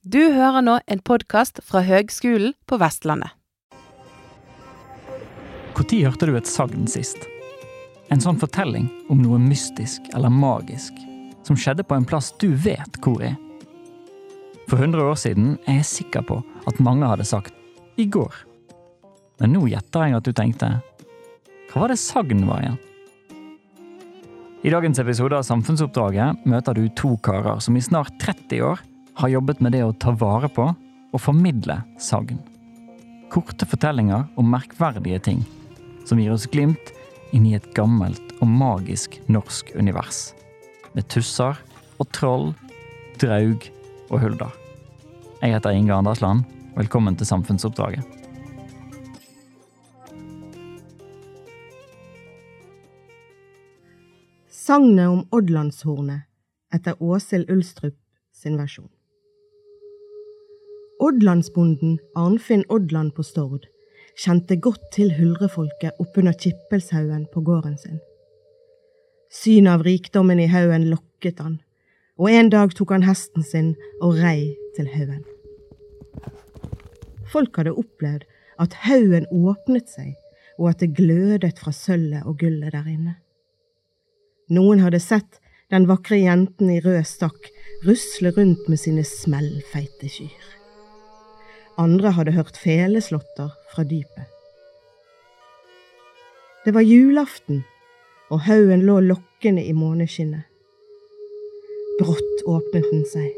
Du hører nå en podkast fra Høgskolen på Vestlandet. Når hørte du et sagn sist? En sånn fortelling om noe mystisk eller magisk som skjedde på en plass du vet hvor er. For 100 år siden er jeg sikker på at mange hadde sagt 'i går'. Men nå gjetter jeg at du tenkte 'hva var det sagn var igjen'? I dagens episode av Samfunnsoppdraget møter du to karer som i snart 30 år har jobbet med det å ta vare på og formidle sagn. Korte fortellinger om merkverdige ting som gir oss glimt inn i et gammelt og magisk norsk univers. Med tusser og troll, draug og hulder. Jeg heter Inge Andersland. Velkommen til Samfunnsoppdraget. Sagnet om Oddlandshornet etter Åshild Ulstrup sin versjon. Oddlandsbonden Arnfinn Oddland på Stord kjente godt til huldrefolket oppunder Kippelshaugen på gården sin. Synet av rikdommen i haugen lokket han, og en dag tok han hesten sin og rei til haugen. Folk hadde opplevd at haugen åpnet seg, og at det glødet fra sølvet og gullet der inne. Noen hadde sett den vakre jenten i rød stakk rusle rundt med sine smellfeite kyr. Andre hadde hørt feleslåtter fra dypet. Det var julaften, og haugen lå lokkende i måneskinnet. Brått åpnet den seg,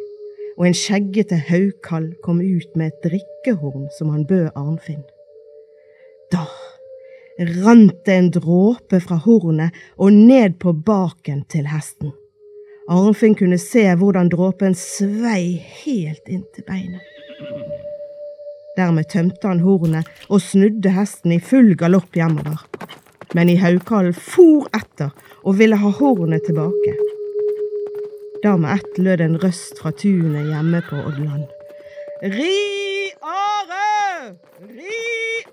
og en skjeggete haukall kom ut med et drikkehorn som han bød Arnfinn. Da rant det en dråpe fra hornet og ned på baken til hesten. Arnfinn kunne se hvordan dråpen svei helt inntil beinet. Dermed tømte han hornet og snudde hesten i full galopp hjemover. Men i haugkallen for etter og ville ha hornet tilbake. Da med ett lød en røst fra tunet hjemme på Oddland. Ri, Are! Ri,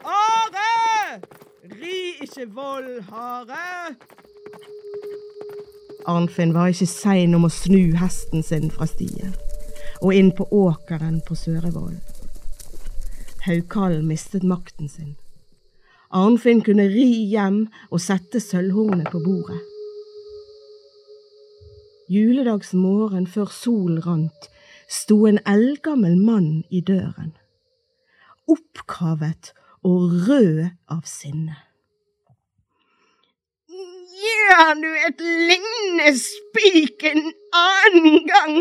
Are! Ri ikke vold, hare! Arnfinn var ikke sein om å snu hesten sin fra stien og inn på åkeren på Sørevoll. Haugkallen mistet makten sin. Arnfinn kunne ri hjem og sette sølvhornet på bordet. Juledagsmorgen før solen rant, sto en eldgammel mann i døren, oppkavet og rød av sinne. Gjør du et lignende spik en annen gang,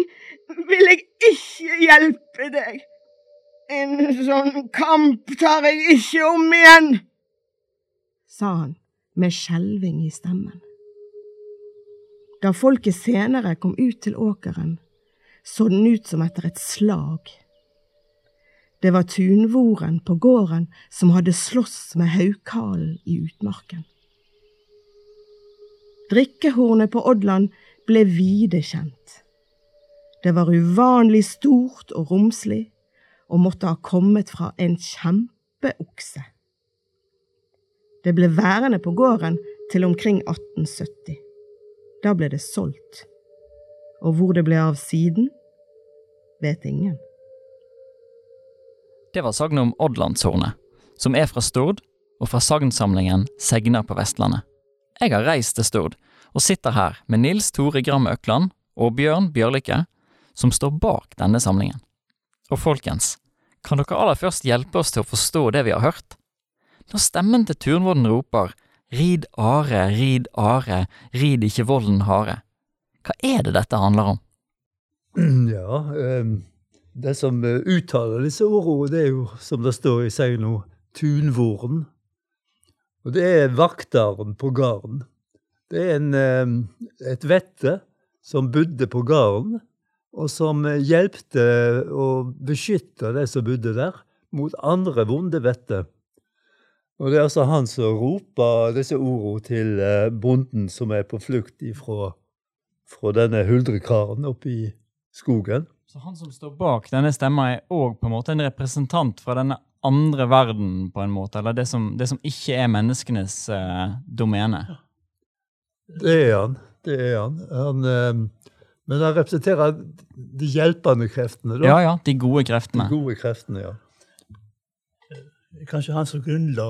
vil jeg ikke hjelpe deg. En sånn kamp tar jeg ikke om igjen, sa han med skjelving i stemmen. Da folket senere kom ut til åkeren, så den ut som etter et slag. Det var tunvoren på gården som hadde slåss med haukhalen i utmarken. Drikkehornet på Oddland ble vide kjent. Det var uvanlig stort og romslig, og måtte ha kommet fra en kjempeokse. Det ble værende på gården til omkring 1870. Da ble det solgt, og hvor det ble av siden, vet ingen. Det var sagnet om Oddlandshornet, som er fra Stord og fra sagnsamlingen Segner på Vestlandet. Jeg har reist til Stord og sitter her med Nils Tore Gram Økland og Bjørn Bjørlikke, som står bak denne samlingen. Og folkens, kan dere aller først hjelpe oss til å forstå det vi har hørt? Når stemmen til turnvolden roper Rid are, rid are, rid ikke volden hare, hva er det dette handler om? Ja, um, det som uttaler disse ordene, det er jo, som det står i seg nå, tunvoren. Og det er vakteren på gården. Det er en, um, et vette som bodde på gården, og som hjelpte å beskytte de som bodde der, mot andre vonde vetter. Og det er altså han som roper disse ordene til bonden som er på flukt ifra, fra denne huldrekaren oppe i skogen. Så han som står bak denne stemma, er òg på en måte en representant fra denne andre verden, på en måte, eller det som, det som ikke er menneskenes eh, domene? Det er han. Det er han. han eh, Men han representerer de hjelpende kreftene, da. Ja, ja, de gode kreftene. De gode kreftene, ja. Kanskje han som grunnla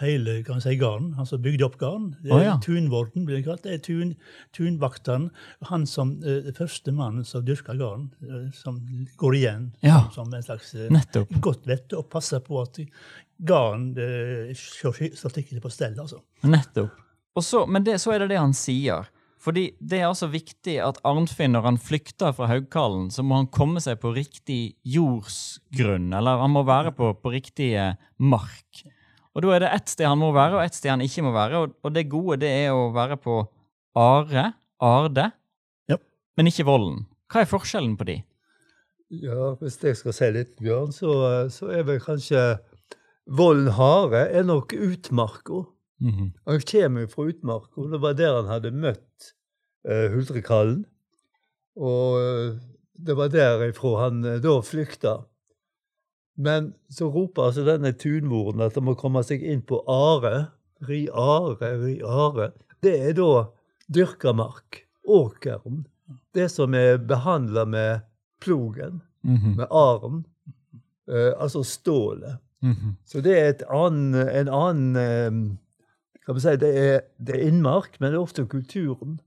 hele kan si, garden, han som bygde opp garden. Det Å, ja. Tunvorden blir det kalt. Det er tun, tunvakteren. Han som eh, den første mannen som dyrka garden, eh, som går igjen Ja. som en slags eh, godt vett og passer på at garden eh, står skikkelig på stell. altså. Nettopp. Og så, men det, så er det det han sier. Fordi det er altså viktig at Arnfinn, når han flykter fra Haugkallen, så må han komme seg på riktig jordsgrunn, eller han må være på, på riktig mark. Og da er det ett sted han må være, og ett sted han ikke må være. Og, og det gode det er å være på Are, Arde, Ja. men ikke Vollen. Hva er forskjellen på de? Ja, Hvis jeg skal si litt, Bjørn, så, så er vel kanskje Vollen hare er nok utmarka. Han kommer jo fra utmark, og Det var der han hadde møtt uh, Huldrekallen. Og eh, det var derifra han uh, da flykta. Men så roper altså denne tunmoren at han må komme seg inn på Are. Ri Are, ri Are. Det er da dyrka mark. Åkeren. Det som er behandla med plogen, Mhm. med aren. Uh, altså stålet. Mhm. Så det er annen, en annen eh, kan man si, det er, det er innmark, men det er ofte kulturen.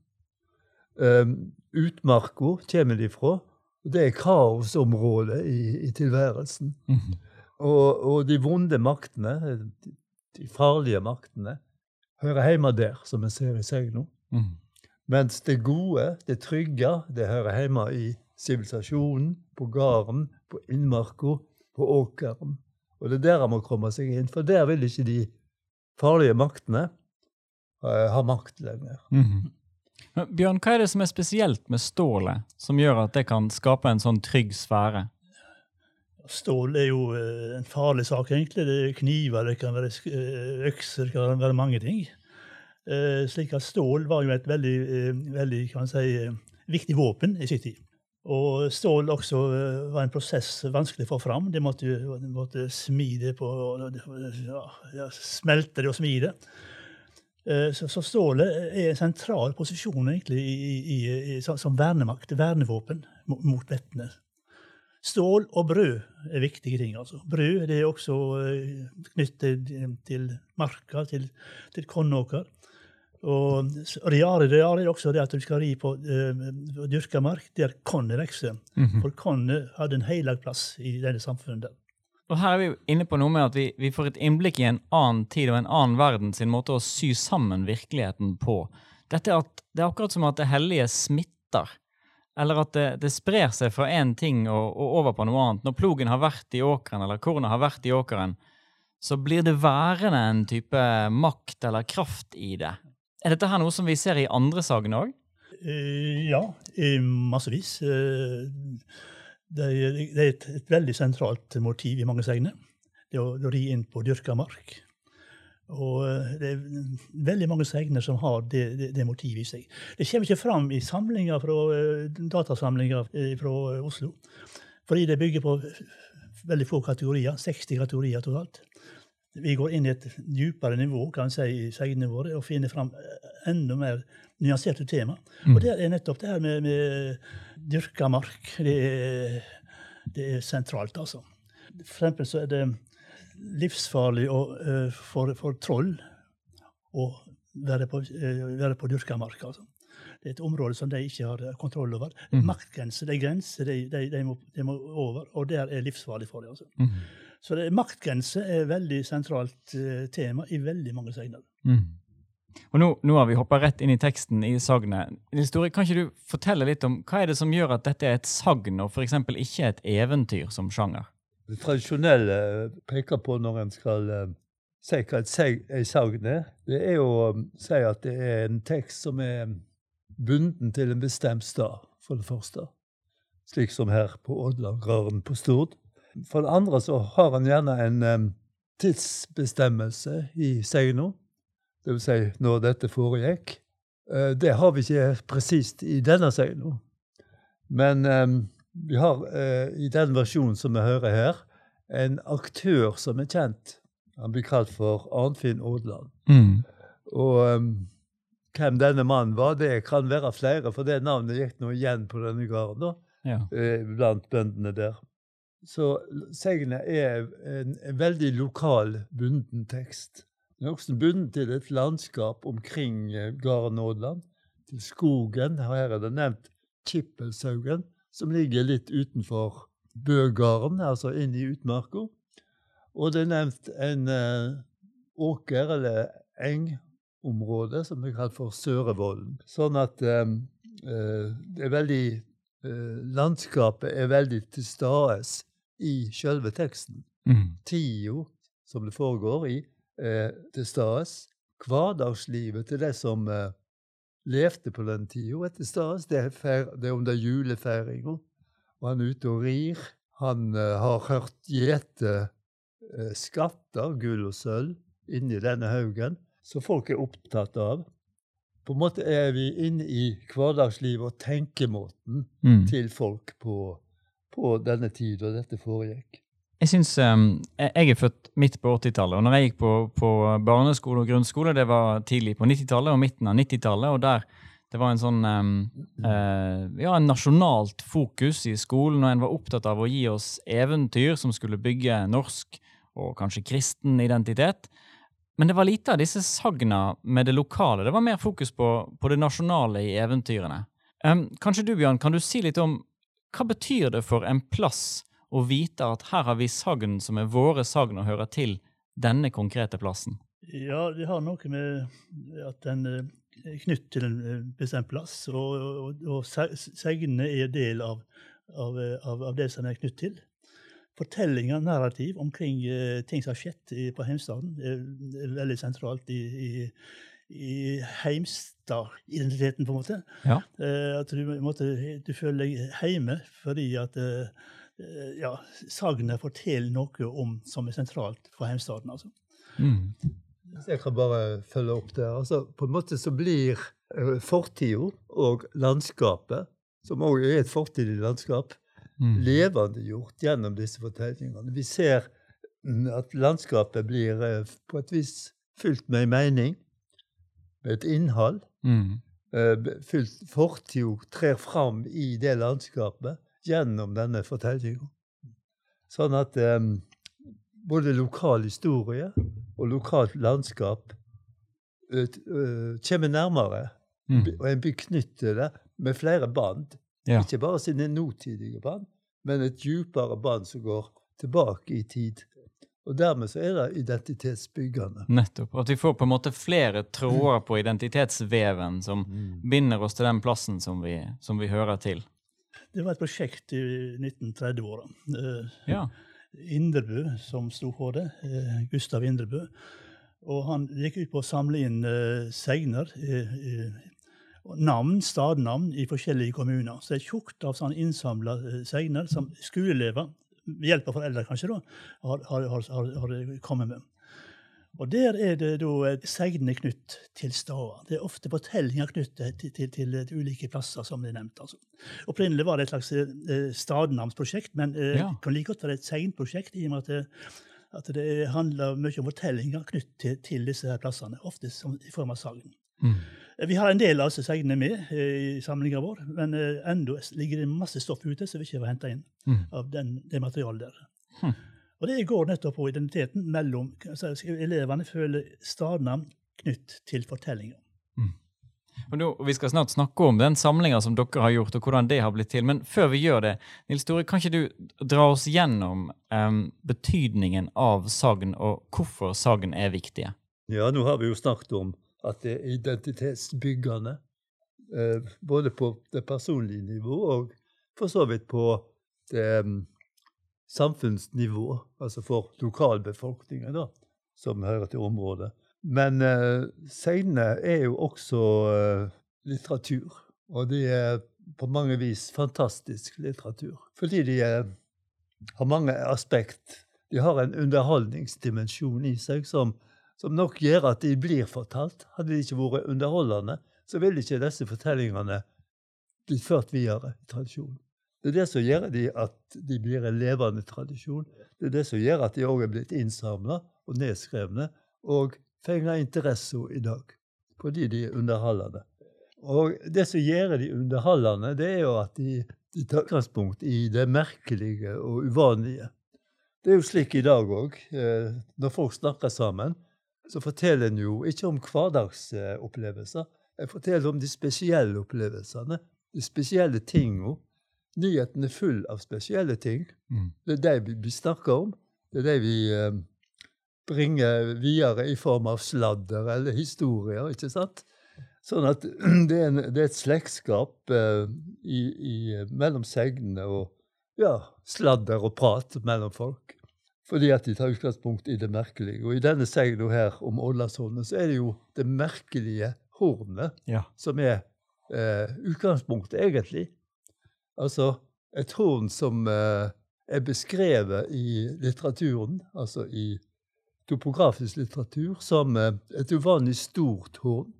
Um, utmarka kommer de fra. og Det er kaosområdet i, i tilværelsen. Mhm. Og, og de vonde maktene, de, farlige maktene, hører hjemme der, som vi ser i Segno. Mhm. Mens det gode, det trygge, det hører hjemme i sivilisasjonen, på gården, på innmarka, på åkeren. Og det er der han må komme seg inn, for der vil ikke de farlige maktene har makt lenger. Mhm. Men Bjørn, hva er det som er spesielt med stålet, som gjør at det kan skape en sånn trygg sfære? Stål er jo eh, en farlig sak, egentlig. Det er kniver, det kan være eh, økser, det kan være mange ting. Eh, slik at stål var jo et veldig, eh, veldig kan man si, eh, viktig våpen i sin tid. Og stål også eh, var en prosess vanskelig å få fram. De måtte, måtte smi det på ja, Smelte det og smi det. Eh, Så, så stålet er en sentral posisjon egentlig i, i, i, som- vernemakt, vernevåpen mot vettene. Stål og brød er viktige ting. altså. Brød det er også eh, knyttet til marka, til, til kornåker. Og reare, reare er også det at du skal ri på uh, dyrka mark der kornet vokser. Mhm. For kornet hadde en heilag plass i denne samfunnet. der. Og her er vi inne på noe med at vi, vi får et innblikk i en annen tid og en annen verden sin måte å sy sammen virkeligheten på. Dette at, det er akkurat som at det hellige smitter. Eller at det, det sprer seg fra én ting og, og over på noe annet. Når plogen har vært i åkeren, eller kornet har vært i åkeren, så blir det værende en type makt eller kraft i det. Er dette her noe som vi ser i andre sagene òg? Eh, ja, i massevis. Eh, det er, et, veldig sentralt motiv i mange segner. Det å, å ri inn på dyrka mark. Og eh, det er veldig mange segner som har det, det, det motivet i seg. Det kommer ikke fram i samlinger fra, datasamlinger fra Oslo. Fordi det bygger på veldig få kategorier. 60 kategorier totalt. Vi går inn i et dypere nivå kan si, i segnene våre og finner fram eh, enda mer nyanserte tema. Og der er nettopp det her med, med dyrka mark. Det er, det er sentralt, altså. For eksempel så er det livsfarlig å, eh, for, for troll å være på, eh, være på dyrka mark. altså. Det er et område som de ikke har kontroll over. Mm. Maktgrenser, de grenser de, de, de, må, de må over, og der er livsfarlig for dem. Altså. Mhm. Så det, maktgrense er et veldig sentralt uh, tema i veldig mange segner. Mm. Og nå, nå har vi hoppa rett inn i teksten i sagnet. Nils Tore, kan ikke du fortelle litt om hva er det som gjør at dette er et sagn, og f.eks. ikke et eventyr som sjanger? Det tradisjonelle peker på når en skal uh, si hva et seg- sagn er, det er å um, si at det er en tekst som er bunden til en bestemt stad, for det første. Slik som her på Ådlangarden på Stord. For det andre så har han gjerne en um, tidsbestemmelse i segna, det vil si når dette foregikk. Uh, det har vi ikke presist i denne segna. Men um, vi har uh, i den versjonen som vi hører her, en aktør som er kjent. Han blir kalt for Arnfinn Aadland. Mm. Og um, hvem denne mannen var. Det kan være flere, for det navnet gikk nå igjen på denne gården da, Ja. eh, blant bøndene der. Så segnet er en, en veldig lokal, bunden tekst. Den er også bundet til et landskap omkring eh, Nådland, Ådland, til skogen. Her er det nevnt Kippelshaugen, som ligger litt utenfor Bøgarden, altså inn i utmarka. Og det er nevnt en eh, åker, eller engområde, som er kalt for Sørevollen. Sånn at eh, eh, det er veldig Landskapet er veldig til stede i sjølve teksten. Mm. Tida som det foregår i, er til stede. Hverdagslivet til de som uh, levde på den tida, er til stede. Det, det er om det er julefeiringa. Og han er ute og rir. Han uh, har hørt gjete uh, skatter, gull og sølv, inni denne haugen, som folk er opptatt av. På en måte er vi inne i hverdagslivet og tenkemåten Mm. til folk på, på denne tid da dette foregikk. Jeg synes, um, jeg, jeg er født midt på 80-tallet, og når jeg gikk på, på barneskole og grunnskole, det var tidlig på 90-tallet og midten av 90-tallet, og der det var en sånn um, uh, ja, en nasjonalt fokus i skolen, og en var opptatt av å gi oss eventyr som skulle bygge norsk og kanskje kristen identitet. Men det var lite av disse sagna med det lokale. Det var mer fokus på, på det nasjonale i eventyrene. Um, kanskje du, Bjørn, kan du si litt om hva betyr det for en plass å vite at her har vi sagn som er våre sagn og hører til denne konkrete plassen? Ja, det har noe med at den eh, er knytt til en eh, bestemt plass, og, og, og se- segnene er del av, av, eh, av, av det som er knytt til. Fortellinger, narrativ omkring eh, ting som har skjedd i, på heimstaden, er, er veldig sentralt i, i, i heimstadidentiteten, på en måte. Ja. Eh, at du, måte, du føler deg hjemme fordi at eh, eh, ja, sagnet forteller noe om som er sentralt for heimstaden. altså. Mm. Jeg kan bare følge opp der. Altså, på en måte så blir uh, fortida og landskapet, som òg er et fortidig landskap, Mm. levendegjort gjennom disse fortellingene. Vi ser at landskapet blir eh, på et vis fylt med en mening, med et innhold. Mm. Eh, fylt fortid trer fram i det landskapet gjennom denne fortellinga. Sånn at um, både lokal historie og lokalt landskap uh, kommer nærmere. Mm. Og en blir knyttet til det med flere bånd. Ja. Ikke bare sine nåtidige bånd, men et djupere bånd som går tilbake i tid. Og dermed så er det identitetsbyggende. Nettopp. At vi får på en måte flere tråder på identitetsveven som binder oss til den plassen som vi, som vi hører til. Det var et prosjekt i 1930-åra. Eh, Ja. Indrebø som sto for det. Eh, Gustav Indrebø. Og han gikk ut på å samle inn eh, segner, navn, stadnavn, i forskjellige kommuner. Så det er tjukt av sånn innsamla eh, segner som skoleelever, ved hjelp av foreldre kanskje, da, har, har, har, har, kommet med. Og der er det da segnene knytt til stader. Det er ofte fortellinger knyttet til, til, til, til ulike plasser, som det er nevnt. altså. Opprinnelig var det et slags eh, stadnavnsprosjekt, men eh, Ja. det kan like godt være et segnprosjekt, i og med at det, at det handler mye om fortellinger knyttet til disse her plassene, ofte som, i form av sagn. Mm. Vi har en del av disse segnene med eh, i samlinga vår, men ennå enda ligger det masse stoff ute som vi ikke får henta inn Mm. av den, det materialet der. Mm. Og det går nettopp på identiteten mellom altså, Elevene føler stadnavn knytt til fortellinger. Og nå, Vi skal snart snakke om den samlinga som dere har gjort, og hvordan det har blitt til. Men før vi gjør det, Nils Tore, kan ikke du dra oss gjennom um, betydningen av sagn, og hvorfor sagn er viktige? Ja, nå har vi jo snakket om at det er identitetsbyggende. Eh, både på det personlige nivå og for så vidt på det mm, samfunnsnivå, altså for lokalbefolkningen, da, som hører til området. Men segnene er jo også eh, litteratur. Og de er på mange vis fantastisk litteratur. Fordi de er, har mange aspekt. De har en underholdningsdimensjon i seg som, som nok gjør at de blir fortalt. Hadde de ikke vært underholdende, så ville ikke disse fortellingene blitt ført videre i tradisjonen. Det er det som gjør de at de blir en levende tradisjon. Det er det som gjør at de òg er blitt innsamla og nedskrevne og fenger interesse i dag. fordi de er underholdende. Og det som gjør de underholdende, det er jo at de, de tar utgangspunkt i det merkelige og uvanlige. Det er jo slik i dag òg. Eh, når folk snakker sammen, så forteller en jo ikke om hverdagsopplevelser. Jeg forteller om de spesielle opplevelsene, de spesielle tinga. Nyheten er full av spesielle ting. Mm. Det er det vi, vi snakker om. Det er det vi eh, bringer videre i form av sladder eller historier. ikke sant? Sånn at det er, en, det er et slektskap eh, i, i, mellom segnene og ja, sladder og prat mellom folk. Fordi at de tar utgangspunkt i det merkelige. Og i denne segna her om Årdalshornet, så er det jo det merkelige hornet Ja. som er eh, utgangspunktet, egentlig. Altså et horn som eh, er beskrevet i litteraturen, altså i topografisk litteratur, som eh, et uvanlig stort horn.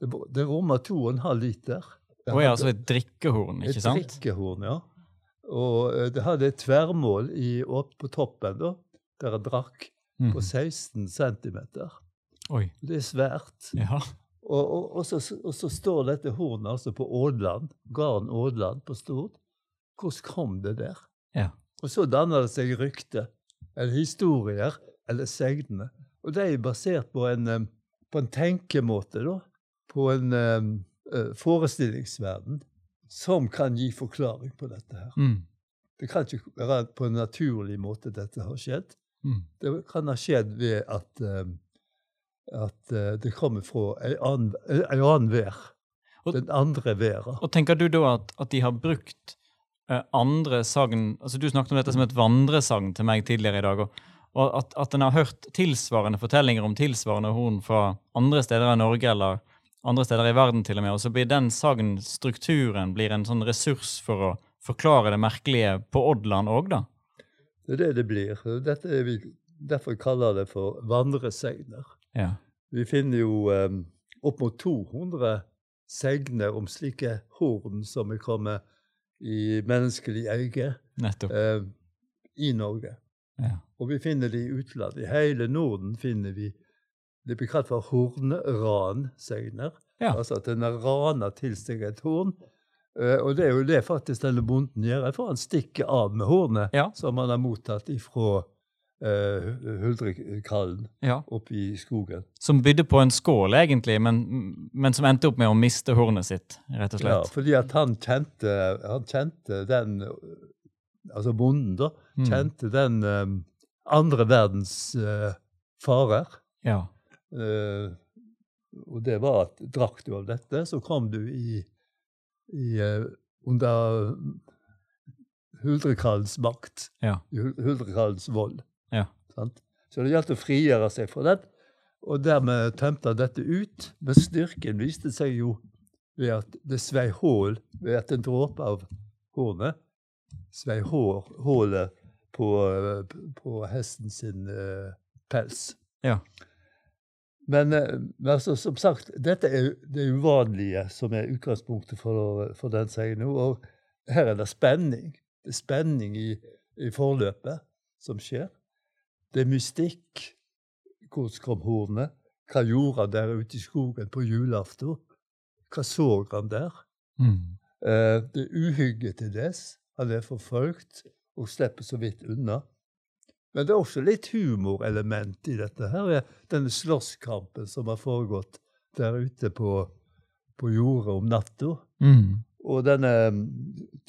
Det, det rommer 2,5 liter. Og er hadde- altså et drikkehorn, ikke sant? et drikkehorn, ja. Og eh, det hadde et tverrmål i, opp på toppen, da, der det drakk, Mm. på 16 cm. Det er svært. Ja. Og, og, og, så, og så står dette hornet altså på Ådland, gården Ådland på Stord. Hvordan kom det der? Ja. Og så danner det seg rykte, eller historier, eller segner. Og de er basert på en, eh, på en tenkemåte, da. På en eh, forestillingsverden som kan gi forklaring på dette her. Mm. Det kan ikke være på en naturlig måte dette har skjedd. Mm. Det kan ha skjedd ved at, eh, at eh, det kommer fra ei annen, annen vær. Den andre væra. Og tenker du da at, at de har brukt eh, andre sagn altså Du snakket om dette som et vandresagn til meg tidligere i dag. og, og at, at en har hørt tilsvarende fortellinger om tilsvarende horn fra andre steder i Norge eller andre steder i verden, til og med, og så blir den sagnstrukturen blir en sånn ressurs for å forklare det merkelige på Oddland òg, da? Det er det det blir. Dette er vi, derfor kaller det for vandresegner. Ja. Vi finner jo um, opp mot 200 segner om slike horn som er kommet i menneskelig eie eh, i Norge. Ja. Og vi finner de i utlandet. I hele Norden finner vi det blir kalt for hornransegner. Ja. Altså at en raner til seg et horn. Eh, og det er jo det faktisk denne bonden gjør. For han stikker av med hornet Ja. som han har mottatt ifra uh, huldrekallen ja. oppe i skogen. Som bydde på en skål, egentlig, men, men som endte opp med å miste hornet sitt, rett og slett. Ja, fordi at han kjente, han kjente den Altså bonden, da. Mm. Kjente den um, andre verdens uh, farer. Ja. Eh, og det var at drakk du av dette, så kom du i, i uh, under huldrekallens makt. Ja. i Huldrekallens vold. Ja. Sant? Så det gjaldt å frigjøre seg fra den. Og dermed tømte han dette ut. Men styrken viste seg jo ved at det svei hull ved at en dråpe av hornet svei hullet på, eh, på hesten sin uh, pels. Ja. Men, eh, men så, som sagt, dette er det uvanlige som er utgangspunktet for, for den nå, Og her er det spenning. Det er spenning i, i forløpet som skjer. Det er mystikk. Hvordan kom hornet? Hva gjorde han der ute i skogen på julaften? Hva så han der? Mm. Eh, det er uhygge til dess. Han er forfølgt og slipper så vidt unna. Men det er også litt humorelement i dette. her, er Denne slåsskampen som har foregått der ute på, på jordet om natta. Mm. Og denne mm,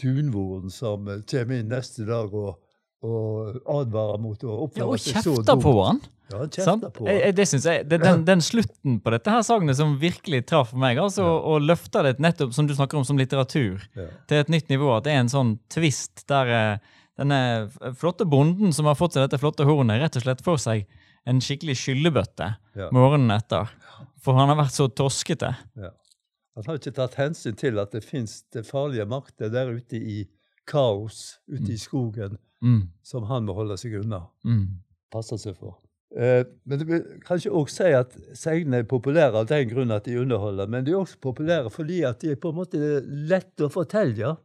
tunvoren som kommer inn neste dag og, og advarer mot å Ja, oppføre og seg så kjefter på han! Ja, han på han. jeg, det synes jeg, det, den, den slutten på dette her sagnet som virkelig traff meg, altså, Ja. og løfter det nettopp som du snakker om som litteratur, Ja. til et nytt nivå. At det er en sånn twist der eh, denne flotte bonden som har fått seg dette flotte hornet, rett og slett får seg en skikkelig skyllebøtte Ja. morgenen etter. For han har vært så toskete. Ja. Han har ikke tatt hensyn til at det fins farlige makter der ute i kaos, ute i skogen, Mm. som han må holde seg unna. Mm. Passe seg for. Eh, men det vil kanskje også si at segnene er populære av den grunn at de underholder, men de er også populære fordi at de er på en måte lette å fortelle.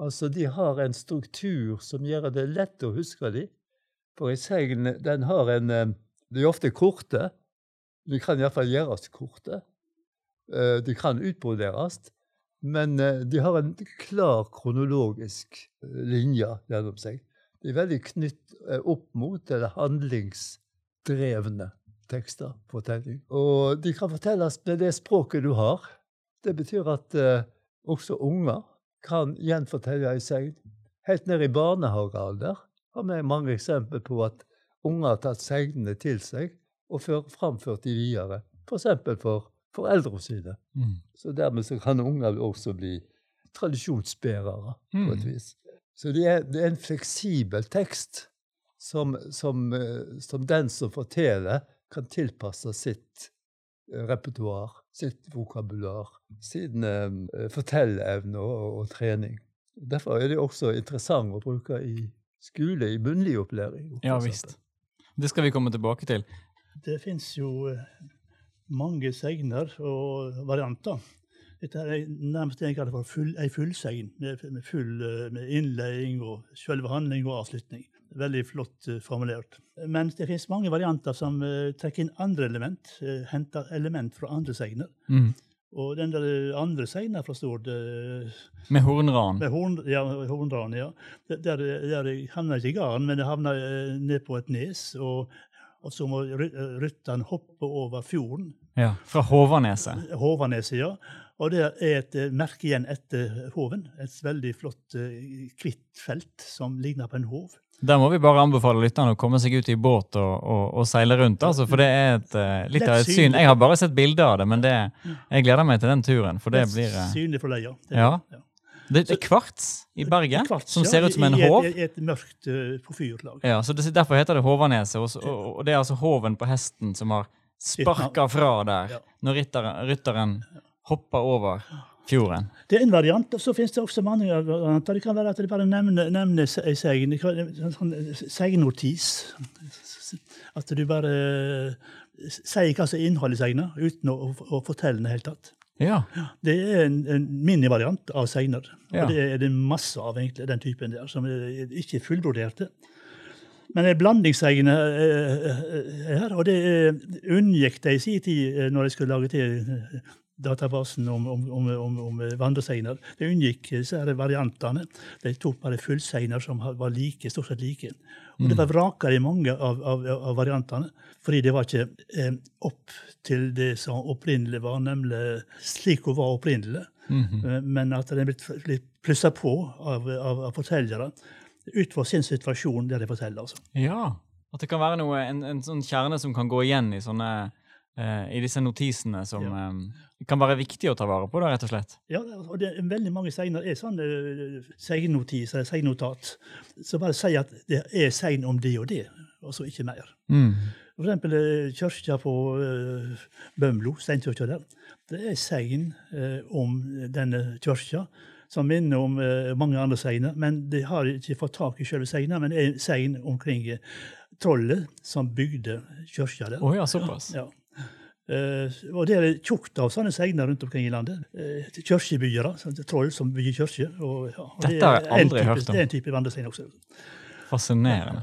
Altså, de har en struktur som gjør det lett å huske dem. For en segn, den har en eh, De er ofte korte. De kan iallfall gjøres korte. Eh, De kan utbroderes, men eh, de har en klar kronologisk linje gjennom seg. De er veldig knytt opp mot eller handlingsdrevne tekster, fortelling. Og de kan fortelles med det språket du har. Det betyr at også unger kan gjenfortelle ei segn. Helt ned i barnehagealder har vi mange eksempler på at unger har tatt segnene til seg og før, framført de videre. F.eks. For, for foreldrene sine. Mm. Så dermed så kan unger også bli tradisjonsbærere på et Mm. vis. Så det er, det er en fleksibel tekst som, som, eh, som den som forteller, kan tilpasse sitt eh, repertoar, sitt vokabular, sin eh, fortelleevne og, og trening. Derfor er det også interessant å bruke i skole, i munnlig opplæring. Ja visst. Det skal vi komme tilbake til. Det fins jo eh, mange segner og varianter. Dette er nærmest det jeg kaller for full, ei fullsegn, med, med full eh, med innledning og selve handling og avslutning. Veldig flott eh, formulert. Men det finnes mange varianter som eh, trekker inn andre element, eh, henter element fra andre segner. Mm. Og den der andre segna fra Stord, Med hornran. med horn, ja, hornran, ja. Der, der, havna ikke i garn, men det havna ned på et nes. Og, og så må ry- rytteren hoppe over fjorden, Ja, fra Håvaneset. Håvaneset, ja. Og det er et merke igjen etter hoven. Et veldig flott hvitt felt som ligner på en hov. Der må vi bare anbefale lytterne å komme seg ut i båt og, og, og seile rundt, altså, for det er et, eh, litt av et syn. Jeg har bare sett bilder av det, men det, jeg gleder meg til den turen, for det blir eh, Synlig deg, leia. Det- Ja. Det, er kvarts i berget, Kvarts, som ser ut som en håv. i et-. Et mørkt uh, porfyrlag. Ja, så det, Derfor heter det Håvaneset, og, og, det er altså hoven på hesten som har sparka fra der når rytteren, rytteren hopper over fjorden. Det er en variant, og så finnes det også mange varianter. Det kan være at de bare nevner, nevner ei segn. Sånn seignotis. At du bare sier hva som er innholdet i segna, uten å, å, fortelle i det helt tatt. Ja. Det er en, en minivariant av segner. Ja. Og det er det masse av, egentlig, den typen der, som er ikke er fullbroderte. Men det er blandingssegner eh, eh, her, og det eh, unngikk de i sin tid eh, når de skulle lage til eh, databasen om, om, om, om, om eh. De unngikk her variantene. De tok bare fullsegner som var like, stort sett like. Og det var vraker i mange av, av, av variantene, fordi det var ikke eh, opp til det som opprinnelig var, nemlig slik hun var opprinnelig. Mm -hmm. Men at den er blitt, plussa på av, av, av fortellere ut fra sin situasjon der de forteller. altså. ja. At det kan være noe, en, en sånn kjerne som kan gå igjen i sånne eh, i disse notisene som eh, kan være viktig å ta vare på, da, rett og slett. Ja, og det er veldig mange segner er sånne eh, segnnotiser, segnnotat, som bare sier at det er segn om det og det, og så ikke mer. Mm. For eksempel eh, kirka på uh, Bømlo, steinkirka der. Det er segn eh, om denne kirka, som minner om eh, mange andre segner. Men de har ikke fått tak i selve segna, men det er segn omkring eh, trollet som bygde kirka der. Oh, ja, såpass. Ja. Eh, og det er tjukt av sånne segner rundt omkring i landet. Uh, Kirkebyggere, troll som bygger kirker. Ja, Dette er har jeg aldri type- hørt om. Det er en type vandresegn også. Fascinerende.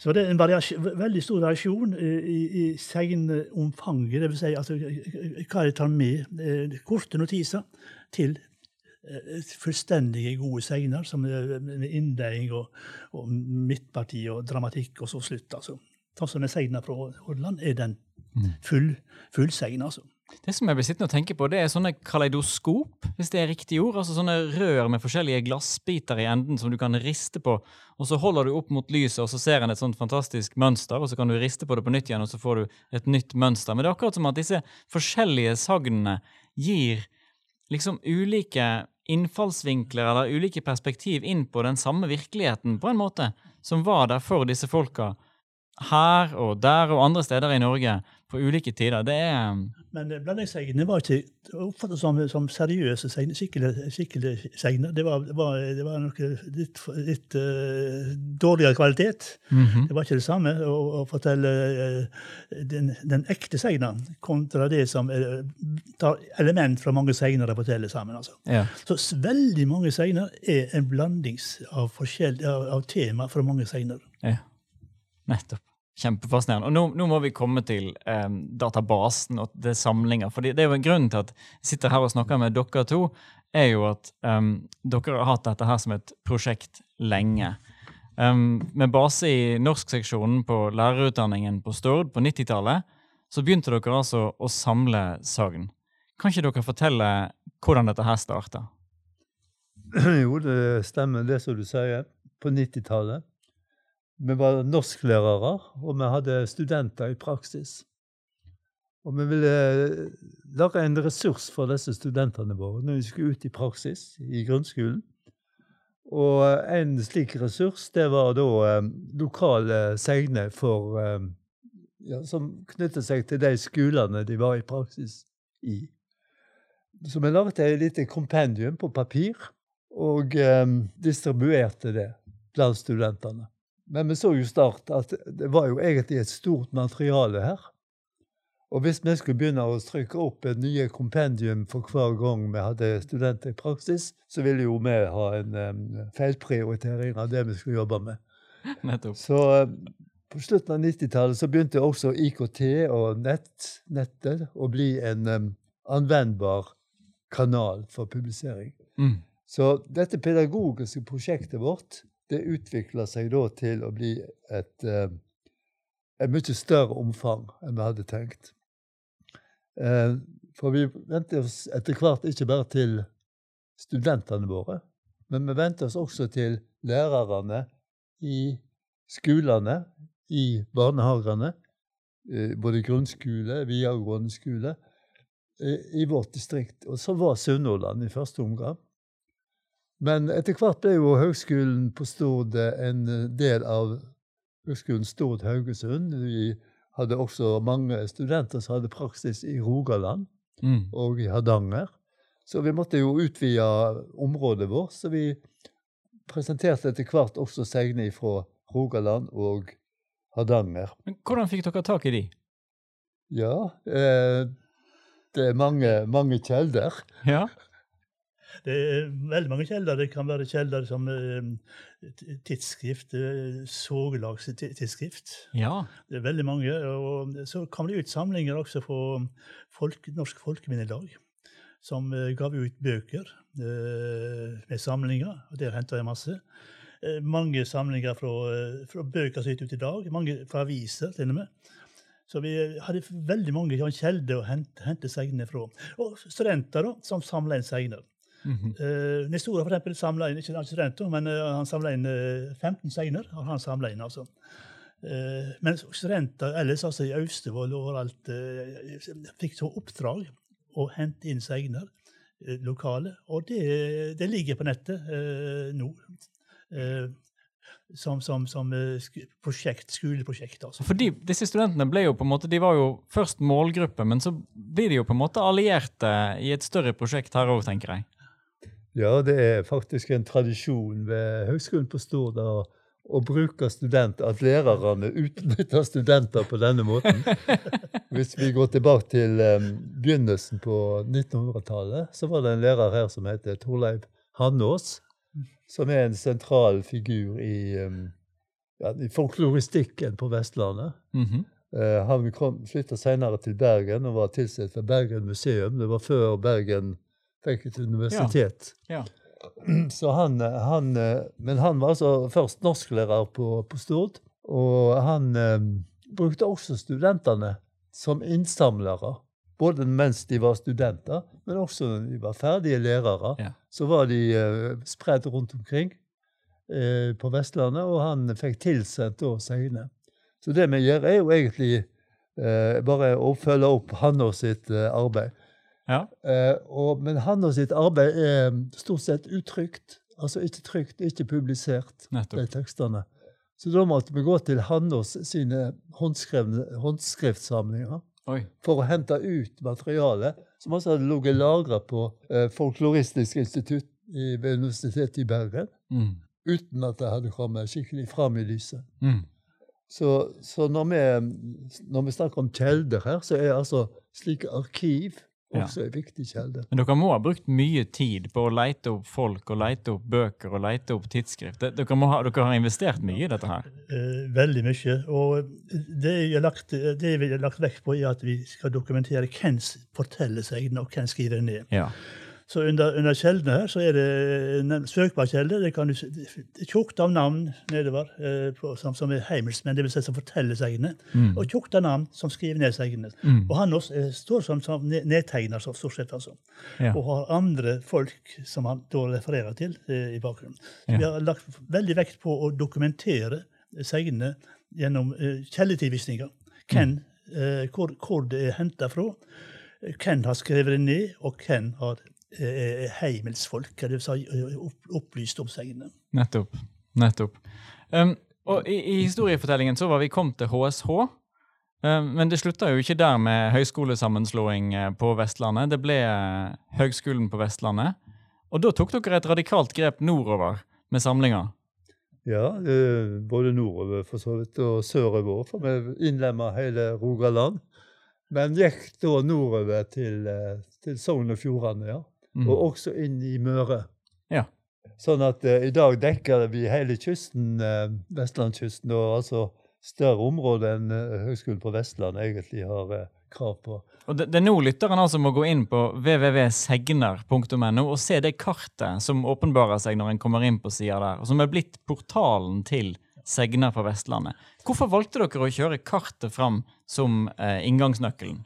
Så det er en veldig stor variasjon i, i, i segnomfanget. Dvs. Si, altså, hva de tar med. eh, Korte notiser til eh, fullstendige gode segner, som er med innledning og, og midtparti og dramatikk, og så slutt. altså. Sånn som den segna fra Hordaland er den full, full segn, altså. Det som jeg blir sittende og tenke på, det er sånne kaleidoskop, hvis det er riktig ord. Altså sånne rør med forskjellige glassbiter i enden som du kan riste på. Og så holder du opp mot lyset, og så ser en et sånt fantastisk mønster, og så kan du riste på det på nytt igjen, og så får du et nytt mønster. Men det er akkurat som at disse forskjellige sagnene gir liksom ulike innfallsvinkler eller ulike perspektiv inn på den samme virkeligheten, på en måte, som var der for disse folka her og der og andre steder i Norge på ulike tider. Det er Men eh, blandingssegnene var ikke oppfattet som, som seriøse segner, skikkelige, segner. Det var, det var, det var noe litt, litt uh, dårligere kvalitet. Mhm. Det var ikke det samme å, å fortelle uh, den, den ekte segna kontra det som uh, tar element fra mange segner og forteller sammen. altså. Ja. Så veldig mange segner er en blandings av, av, av tema fra mange segner. ja. Nettopp. Kjempefascinerende. Og nå, nå må vi komme til um, databasen og det samlinger. For det er jo en grunn til at jeg sitter her og snakker med dere to, er jo at um, dere har hatt dette her som et prosjekt lenge. Um, med base i norskseksjonen på lærerutdanningen på Stord på 90-tallet, så begynte dere altså å samle sagn. Kan ikke dere fortelle hvordan dette her starta? Jo, det stemmer det som du sier. På 90-tallet. Vi var norsklærere, og vi hadde studenter i praksis. Og vi ville lage en ressurs for disse studentene våre når de skulle ut i praksis i grunnskolen. Og en slik ressurs, det var da eh, lokale segner for eh, ja, Som knyttet seg til de skolene de var i praksis i. Så vi laget et lite kompendium på papir og eh, distribuerte det blant studentene. Men vi så jo snart at det var jo egentlig et stort materiale her. Og hvis vi skulle begynne å trykke opp et nye kompendium for hver gang vi hadde studenter i praksis, så ville jo vi ha en um, feilprioritering av det vi skulle jobbe med. Nettopp. Så um, på slutten av 90-tallet så begynte også IKT og nett, nettet å bli en um, anvendbar kanal for publisering. Mm. Så dette pedagogiske prosjektet vårt det utvikla seg da til å bli et, uh, et mye større omfang enn vi hadde tenkt. Eh, for vi venter oss etter hvert ikke bare til studentene våre, men vi venter oss også til lærerne i skolene, i barnehagene, eh, både grunnskole, videregående skole, eh, i vårt distrikt. Og så var Sunnhordland i første omgang. Men etter hvert ble jo Høgskolen på Stord en del av Høgskolen Stord-Haugesund. Vi hadde også mange studenter som hadde praksis i Rogaland Mm. og i Hardanger. Så vi måtte jo utvide området vårt. Så vi presenterte etter hvert også segne fra Rogaland og Hardanger. Men hvordan fikk dere tak i de? Ja, eh, det er mange, mange kjelder. Ja. Det er veldig mange kjelder. Det kan være kjelder som eh, tidsskrift, soglagstidsskrift. sågelagstidsskrift. ja. Det er veldig mange. Og så kom det ut samlinger også fra folk, Norsk Folkeminnelag, som eh, gav ut bøker eh, med samlinger. og Der henta jeg masse. Eh, mange samlinger fra, eh, fra bøker som er ute i dag, mange fra aviser til og med. Så vi hadde veldig mange ja, kjelder å hente, hente segner fra. Og studenter da, som samla inn segner. Mhm. Uh, Nestora for eksempel samla inn ikke han er men uh, han samla inn uh, 15 segner. har han samlet inn, altså. Uh, men studenter ellers, altså i Austevoll og overalt, eh, fikk så oppdrag å hente inn segner eh, lokale. Og det, det ligger på nettet eh, nå. Eh, som som, som eh, prosjekt, skoleprosjekt. altså. Fordi disse studentene ble jo på en måte, de var jo først målgruppe, men så blir de jo på en måte allierte i et større prosjekt her òg, tenker jeg. Ja, det er faktisk en tradisjon ved Høgskolen på Stord å, bruke studenter, at lærerne utnytter studenter på denne måten. Hvis vi går tilbake til um, begynnelsen på 1900-tallet, så var det en lærer her som heter Torleiv Hannås, som er en sentral figur i, um, ja, i folkloristikken på Vestlandet. Mhm. Eh, han flytta senere til Bergen og var tilsatt ved Bergen museum. Det var før Bergen fikk et universitet. Ja. Så han, han, eh, men han var altså først norsklærer på, på Stord, og han eh, brukte også studentene som innsamlere. Både mens de var studenter, men også når de var ferdige lærere. Ja. Så var de eh, spredt rundt omkring eh, på Vestlandet, og han fikk tilsendt da segner. Så det vi gjør, er jo egentlig eh, bare å følge opp Hanna sitt eh, arbeid. Ja. Eh, og, men Hanna sitt arbeid er stort sett utrygt. Altså ikke trygt, ikke publisert, de Nettopp. tekstene. Så da måtte vi gå til Hannos sine håndskriftsamlinger Oi. for å hente ut materiale som altså hadde ligget lagra på eh, Folkloristisk institutt i, ved Universitetet i Bergen, Mm. uten at det hadde kommet skikkelig fram i lyset. Mm. Så, så når, vi, når vi snakker om kjelder her, så er altså slike arkiv Ja. også en viktig kjelde. Men dere må ha brukt mye tid på å leite opp folk og leite opp bøker og leite opp tidsskrift. Dere, må ha, dere har investert mye i dette her. Eh, veldig mye. Og det vi har lagt, det vi har lagt vekt på, er at vi skal dokumentere hvem forteller seg og hvem skriver ned. Ja. Så under, under kjeldene her så er det en søkbar kjelde. Det kan du tjukt av navn nedover, eh, på, som, som er heimelsmenn, dvs. Si som forteller segene. Mm. Og tjukt av navn som skriver ned segene. Mm. Og han også, eh, står som, som nedtegner, så stort sett. altså. Ja. Og har andre folk som han da refererer til eh, i bakgrunnen. Så Ja. Vi har lagt veldig vekt på å dokumentere segnene gjennom eh, kjeldetilvisninger. Hvem, eh, hvor, hvor det er henta fra, eh, hvem har skrevet det ned, og hvem har eh, heimelsfolk, eller Si, eh, opp, opplyst om sengene. Nettopp. Nettopp. Um, og i, i historiefortellingen så var vi kommet til HSH. Um, men det slutta jo ikke der med høyskolesammenslåing eh, på Vestlandet. Det ble eh, Høgskolen på Vestlandet. Og da tok dere et radikalt grep nordover med samlinga. Ja, eh, både nordover for så vidt og sørover, for vi innlemma hele Rogaland. Men gikk da nordover til, eh, til Sogn og Fjordane, ja. Mm. Og også inn i Møre. Ja. Sånn at uh, i dag dekker vi hele kysten, uh, vestlandskysten, og altså større områder enn uh, Høgskolen på Vestland egentlig har uh, krav på. Og det, det er nå lytteren altså må gå inn på www.segner.no og se det kartet som åpenbarer seg når en kommer inn på sida der, og som er blitt portalen til Segner på Vestlandet. Hvorfor valgte dere å kjøre kartet fram som eh, inngangsnøkkelen?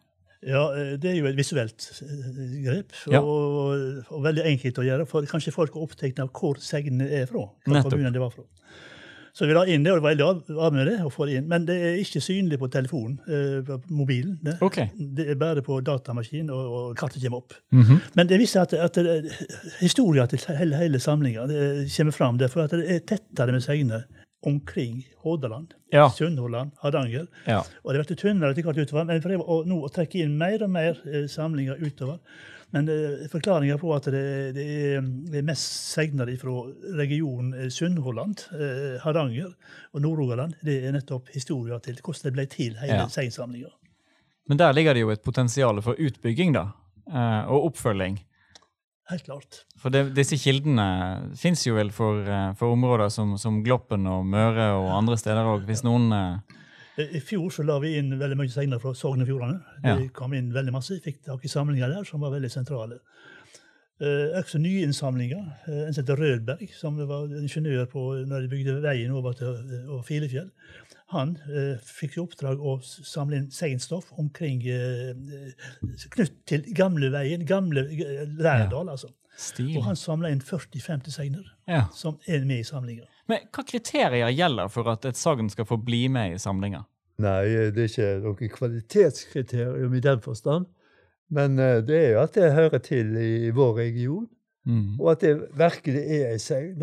Ja, eh, det er jo et visuelt eh, grep, Ja. og, og veldig enkelt å gjøre. For kanskje folk er opptatt av hvor segnene er fra. hva kommunen det var fra. Så vi la inn det, og det var veldig av, av med det, å få det inn. Men det er ikke synlig på telefonen, eh, mobilen. Det. Okay. det er bare på datamaskin, og, og kartet kommer opp. Mhm. Men det viser at, at historien til hele, hele samlinga kommer fram. Derfor at det er tettere med segner omkring Hordaland, Ja. Sunnhordland, Hardanger. ja. Og det ble tynnere etter hvert utover, men jeg prøver å, nå å trekke inn mer og mer eh, samlinger utover. Men eh, forklaringa på at det, det, er, det er mest segner fra regionen eh, Sunnhordland, eh, Hardanger og Nord-Rogaland, det er nettopp historia til hvordan det ble til hele Ja. seinsamlinga. Men der ligger det jo et potensial for utbygging, da. eh, Og oppfølging. Helt klart. For det, disse kildene fins jo vel for, eh, for områder som, som Gloppen og Møre og andre steder òg, hvis noen eh, I fjor så la vi inn veldig mye segner fra Sogn og Fjordane. Det Ja. kom inn veldig masse. Fikk tak i samlinger der som var veldig sentrale. Eh, også nye innsamlinger. Eh, en som heter Rødberg, som var ingeniør på når de bygde veien over til over Filefjell. Han eh, fikk i oppdrag å samle inn segnstoff omkring eh, eh, knytt til gamleveien, gamle eh, Lærdal, altså. Stil. Og han samla inn 40-50 segner Ja. som er med i samlinga. Men hva kriterier gjelder for at et sagn skal få bli med i samlinga? Nei, det er ikke noe kvalitetskriterium i den forstand. Men eh, det er jo at det hører til i vår region, Mm. og at det virkelig er ei segn.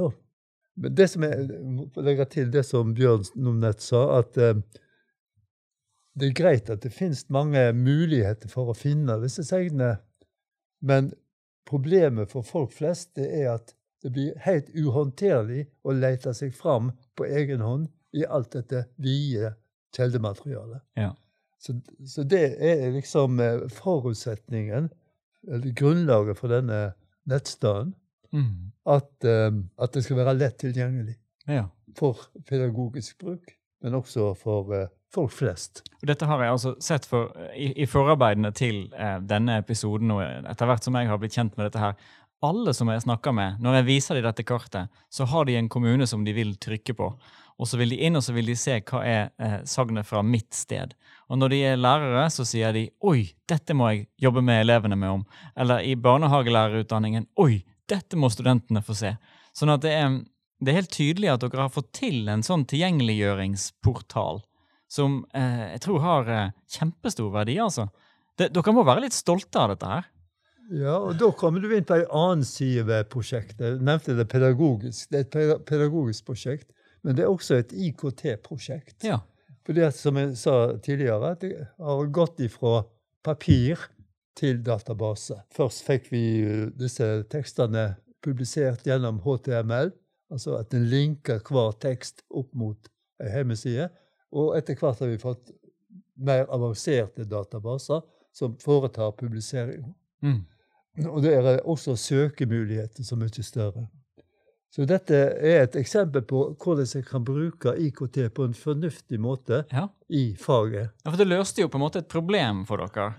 Men det som jeg må legge til det som Bjørn Nomnett sa, at eh, det er greit at det finnes mange muligheter for å finne disse segnene, men problemet for folk flest det er at det blir helt uhåndterlig å lete seg fram på egen hånd i alt dette vide kjeldematerialet. Ja. Så, så det er liksom eh, forutsetningen, eller grunnlaget for denne nettstedet, Mm. at, uh, at det skal være lett tilgjengelig ja. for pedagogisk bruk, men også for uh, folk flest. Og Dette har jeg altså sett for, i, i forarbeidene til uh, denne episoden, og etter hvert som jeg har blitt kjent med dette her. Alle som jeg snakker med, når jeg viser dem dette kartet, så har de en kommune som de vil trykke på. Og så vil de inn og så vil de se hva er eh, sagnet fra mitt sted. Og når de er lærere, så sier de 'oi, dette må jeg jobbe med elevene med om'. Eller i barnehagelærerutdanningen 'oi, dette må studentene få se'. Sånn at det er, det er helt tydelig at dere har fått til en sånn tilgjengeliggjøringsportal som eh, jeg tror har eh, kjempestor verdi, altså. Det, dere må være litt stolte av dette her. Ja, og da kommer du inn på en annen side ved prosjektet. Jeg nevnte det pedagogisk. Det er et pedagogisk prosjekt, men det er også et IKT-prosjekt. Ja. For det som jeg sa tidligere, at det har gått ifra papir til database. Først fikk vi eh, disse tekstene publisert gjennom HTML, altså at en linker hver tekst opp mot en hjemmeside. Og etter hvert har vi fått mer avanserte databaser som foretar publisering Mm. Og der er også søkemuligheter så mye større. Så dette er et eksempel på hvordan jeg kan bruke IKT på en fornuftig måte Ja. i faget. Ja, for Det løste jo på en måte et problem for dere.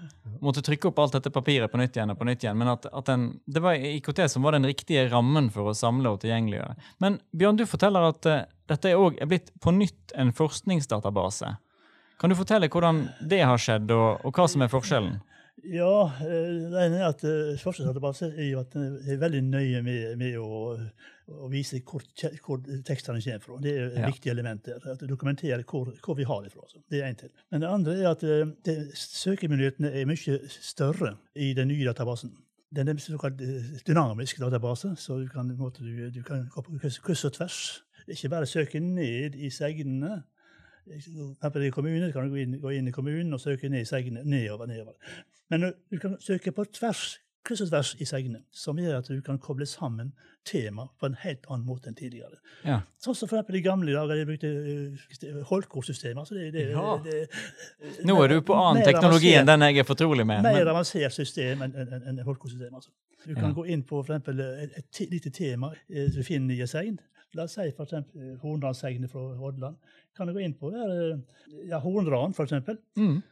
Måtte trykke opp alt dette papiret på nytt igjen og på nytt igjen. Men at, at den, det var IKT som var den riktige rammen for å samle og tilgjengeliggjøre. Men Bjørn, du forteller at uh, dette er òg blitt på nytt en forskningsdatabase. Kan du fortelle hvordan det har skjedd, og, og hva som er forskjellen? Ja, eh, det ene er at er jo at den er veldig nøye med, med å, å vise hvor, hvor tekstene kommer fra. Det er et Ja. viktig element der. At dokumentere hvor, hvor vi har det fra. Altså. Det er en til. Men det andre er at eh, det, søkemulighetene er mye større i den nye databasen. Den er såkalt eh, dynamisk database, så du kan, måte, du, du kan gå på kryss, kryss og tvers. Ikke bare søke ned i segnene. I kommunen kan du gå inn, gå inn i kommunen og søke ned i Segne, Nedover, nedover. Men du kan søke på tvers, kryss og tvers i Segne, som gjør at du kan koble sammen tema på en helt annen måte enn tidligere. Ja. Sånn som for i gamle dager de brukte det, det, Ja. det, Nå er du på annen teknologi enn den jeg er fortrolig med. mer Men, avansert system enn en, en, en Holkor-system. Altså. Du kan Ja. gå inn på for eksempel, et, et te- lite tema eh, som du finner i segn. La oss si for eksempel Hornlandssegnet fra Hordaland. Kan du gå inn på der, ja, Horndraden, for eksempel, mm.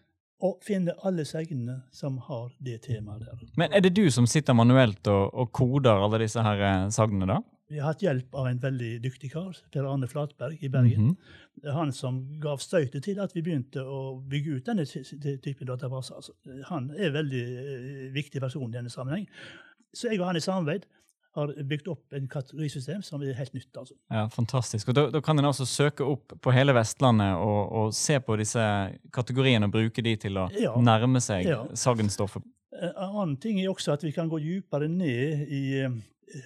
og finne alle segnene som har det temaet der. men er det du som sitter manuelt og, og koder alle disse her eh, sagnene, da? Vi har hatt hjelp av en veldig dyktig kar, Per Arne Flatberg i Bergen. Mhm. Det er han som gav støytet til at vi begynte å bygge ut denne ty- ty- typen databaser. Altså, han er en veldig eh, viktig person i denne sammenheng. Så jeg og han i samarbeid har bygd opp en kategorisystem som er helt nytt. altså. Ja, Fantastisk. Og da, da kan en altså søke opp på hele Vestlandet og, og se på disse kategoriene og bruke de til å Ja. nærme seg Ja. sagnstoffet. En annen ting er også at vi kan gå dypere ned i eh,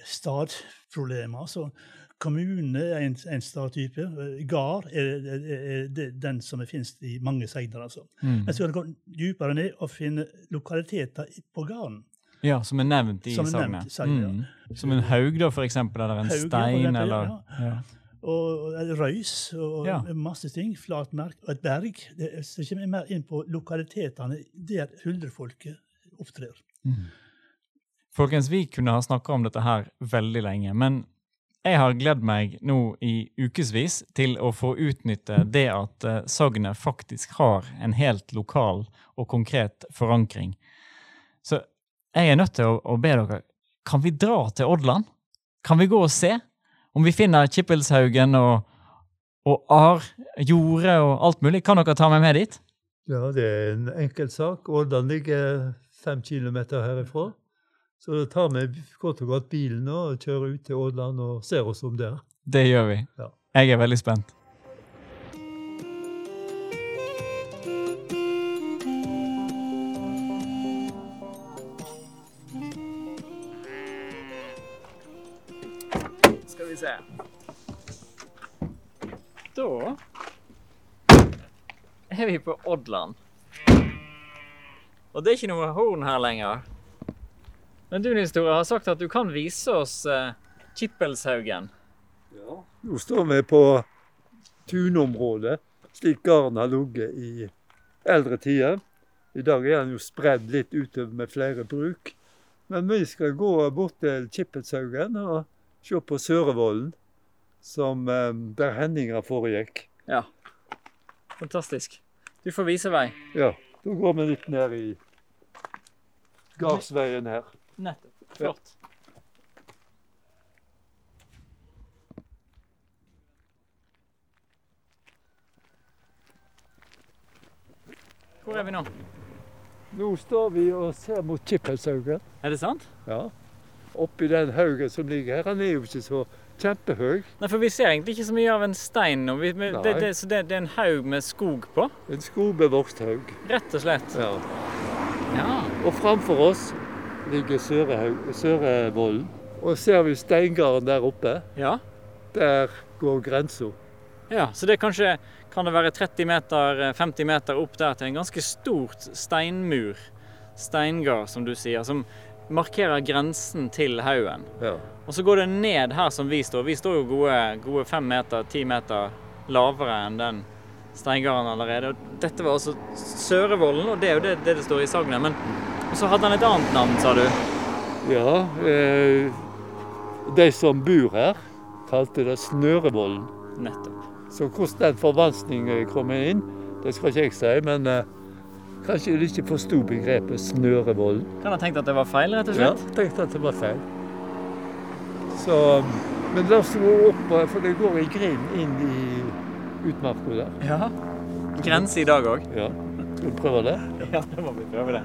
stadproblemer. Altså, kommune er en, en stadtype. Eh, Gard er, er, er, den som finnes i mange segner. Altså. Mm. Men så kan du gå dypere ned og finne lokaliteter på gården. Ja, som er nevnt i Som sagnet. sagnet, ja. Mm. Som en haug, da, for eksempel, eller en Haug, stein, eller ja. Og røys og masse ting. Flatmerk og et berg. Det så kommer jeg mer inn på lokalitetene der huldrefolket opptrer. Mm. Folkens, vi kunne ha snakka om dette her veldig lenge, men jeg har gledd meg nå i ukevis til å få utnytte det at eh, sagnet faktisk har en helt lokal og konkret forankring. Så jeg er nødt til å, å be dere, kan vi dra til Oddland? Kan vi gå og se? Om vi finner Kippelshaugen og, og Ar, Jorde og alt mulig, kan dere ta meg med dit? Ja, det er en enkel sak. Årdal ligger fem kilometer herifra. Så da tar vi godt og godt bilen og kjører ut til Ådland og ser oss om der. Det gjør vi. Ja. Jeg er veldig spent. Se. Da er vi på Oddland. Og det er ikke noe horn her lenger. Men du, Nils Tore, har sagt at du kan vise oss eh, Kippelshaugen. Ja. Nå står vi på tunområdet, slik garden har ligget i eldre tider. I dag er den jo spredd litt utover med flere bruk. Men vi skal gå bort til Kippelshaugen og se på Sørevollen, som eh, der Henninga foregikk. Ja. Fantastisk. Du får vise vei. Ja, da går vi litt ned i gardsveien her. Nettopp. Flott. Hvor er vi nå? Nå står vi og ser mot Kippelshaugen. Er det sant? Ja. Oppi den haugen som ligger her. Den er jo ikke så kjempehøy. Nei, for vi ser egentlig ikke så mye av en stein nå. Vi, det, det, så det, det er en haug med skog på, En skogbevokst haug. rett og slett. Ja. Ja. Og framfor oss ligger Sørevollen. Og ser vi steingarden der oppe, Ja. der går grensa. ja. Så det kanskje kan det være 30 meter, eh, 50 meter opp der til en ganske stort steinmur. Steingard, som du sier, som markerer grensen til haugen. Ja. Og så går det ned her som vi står. Vi står jo gode, gode fem meter, ti meter lavere enn den steingarden allerede. Og dette var altså Sørevollen, og det er jo det det, det står i sagnet. Men så hadde han et annet navn, sa du? Ja, eh, de som bor her, kalte det Snørevollen. Nettopp. Så hvordan den forvanskningen kommer inn, det skal ikke jeg si, men eh, kanskje du ikke forsto begrepet Snørevold? Kan ha tenkt at det var feil, rett og slett? Ja, tenkte at det var feil. Så, men la oss gå opp, for det går en grind inn i utmarka der. Ja. Grense i dag òg? Ja. Skal vi prøve det? Ja, da må vi prøve det.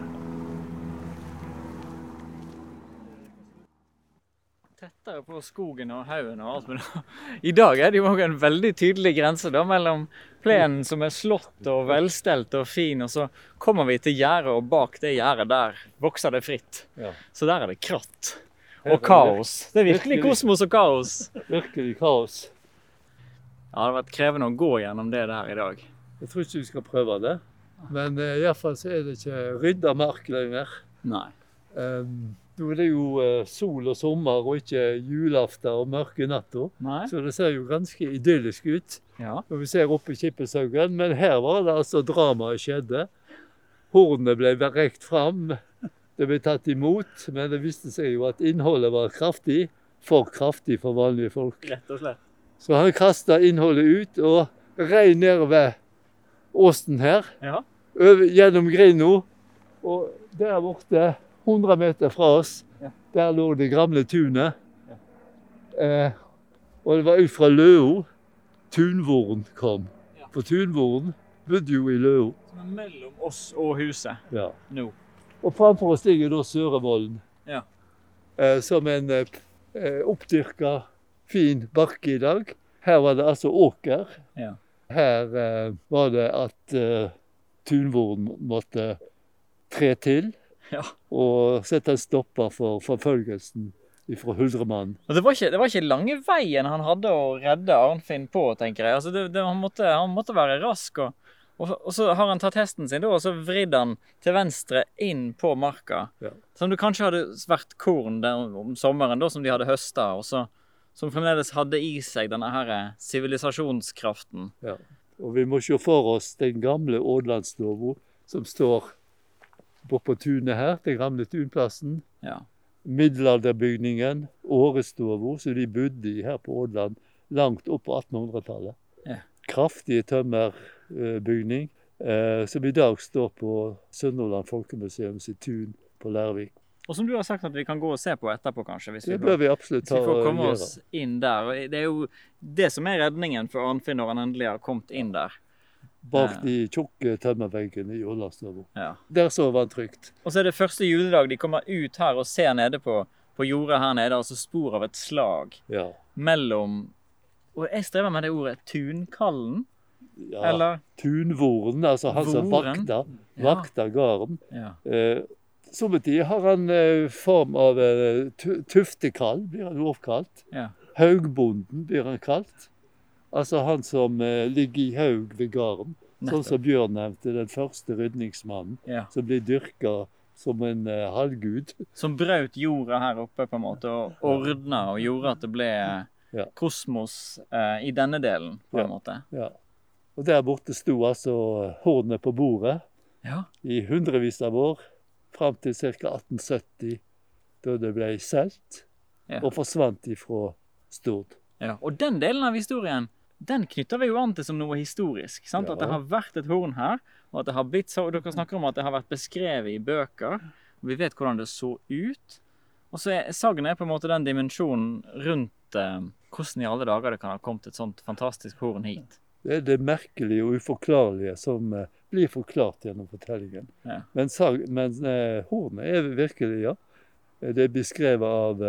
Tettere på skogen og haugen og alt. Men i dag er det jo også en veldig tydelig grense da, mellom plenen som er slått og velstelt og fin, og så kommer vi til gjerdet, og bak det gjerdet der vokser det fritt. Ja. Så der er det kratt. Og kaos. Det er virkelig kosmos og kaos. Virkelig kaos. Ja, det har vært krevende å gå gjennom det der i dag. Jeg tror ikke vi skal prøve det. Men uh, iallfall så er det ikke rydda mark lenger. Nei. Um, nå er det jo eh, sol og sommer og ikke julaften og mørke natta. Så det ser jo ganske idyllisk ut Ja. når vi ser oppe i Kippeshaugen. Men her var det altså dramaet skjedde. Hornet ble rekt fram. Det ble tatt imot, men det viste seg jo at innholdet var kraftig. For kraftig for vanlige folk. Rett og slett. Så han kasta innholdet ut og rei ned ved åsen her. Ja. over, gjennom grinda. Og der borte, 100 meter fra oss, der lå det gamle tunet. Eh, og det var ut fra Løo tunvoren kom. For tunvoren bodde jo i Løo. Mellom oss og huset Ja. nå. Og framfor oss ligger da Sørevollen. Ja. Eh, som en eh, oppdyrka, fin bakke i dag. Her var det altså åker. Ja. Her eh, var det at eh, tunvoren måtte tre til Ja. og sette en stopper for forfølgelsen fra Huldremann. Det var, ikke, det var ikke lange veien han hadde å redde Arnfinn på, tenker jeg. Altså det, det, han, måtte, han måtte være rask. Og, og, og så har han tatt hesten sin og så vridd han til venstre inn på marka. Ja. Som det kanskje hadde vært korn der om sommeren, da, som de hadde høsta. Og så, som fremdeles hadde i seg denne her sivilisasjonskraften. Og vi må se for oss den gamle Ådlandslova som står bortpå tunet her, til gamle tunplassen. Ja. middelalderbygningen, Årestova, som de bodde i her på Ådland langt opp på 1800-tallet. Ja. Kraftige tømmerbygning, eh, som i dag står på Sunnhordland Folkemuseum sitt tun på Lærvik. Og som du har sagt at vi kan gå og se på etterpå, kanskje. Hvis vi Det bør vi absolutt Hvis vi får komme oss inn der. og Det er jo det som er redningen for Arnfinn når han endelig har kommet inn der. Bak de tjukke tømmerveggene i Ådlandslova. Ja. Der sover han trygt. Og så er det første juledag. De kommer ut her og ser nede på, på jordet her nede, altså spor av et slag Ja. mellom Og jeg strever med det ordet tunkallen, ja. eller? Tunvoren, altså han som Voren? vakta, Ja. vakta gården. Ja. Eh, Sommertid har han eh, form av eh, tuftekall, blir han oppkalt. Ja. Haugbonden blir han kalt. Altså han som eh, ligger i haug ved garden. Sånn som Bjørn nevnte, den første rydningsmannen Ja. som blir dyrka som en eh, halvgud. Som brøt jorda her oppe på en måte og ordna og gjorde at det ble Ja. kosmos eh, i denne delen, på en Ja. måte. Ja. Og der borte sto altså hornet på bordet Ja. i hundrevis av år, fram til ca. 1870, da det ble solgt og forsvant ifra Stord. Ja, og den delen av historien den knytter vi jo an til som noe historisk. sant? Ja. At det har vært et horn her, og at det har blitt så, og dere snakker om at det har vært beskrevet i bøker. og Vi vet hvordan det så ut. Og så er sagnet på en måte den dimensjonen rundt eh, hvordan i alle dager det kan ha kommet et sånt fantastisk horn hit. Det er det merkelige og uforklarlige som eh, blir forklart gjennom fortellingen. Ja. Men, sag, men eh, hornet er virkelig, ja. Eh, Det er beskrevet av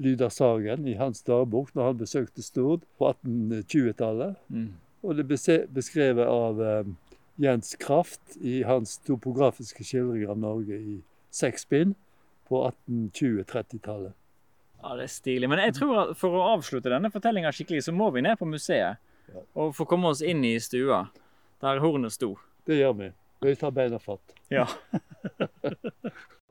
Lydar Sagen i hans dagbok når han besøkte Stord på 1820-tallet. Mm. Og det er beskrevet av um, Jens Kraft i hans topografiske skildringer av Norge i seks bind på 1820-30-tallet. Ja, det er stilig. Men jeg tror at for å avslutte denne fortellinga skikkelig, så må vi ned på museet. Ja. Og få komme oss inn i stua der hornet sto. Det gjør vi. Vi tar beina fatt. Ja.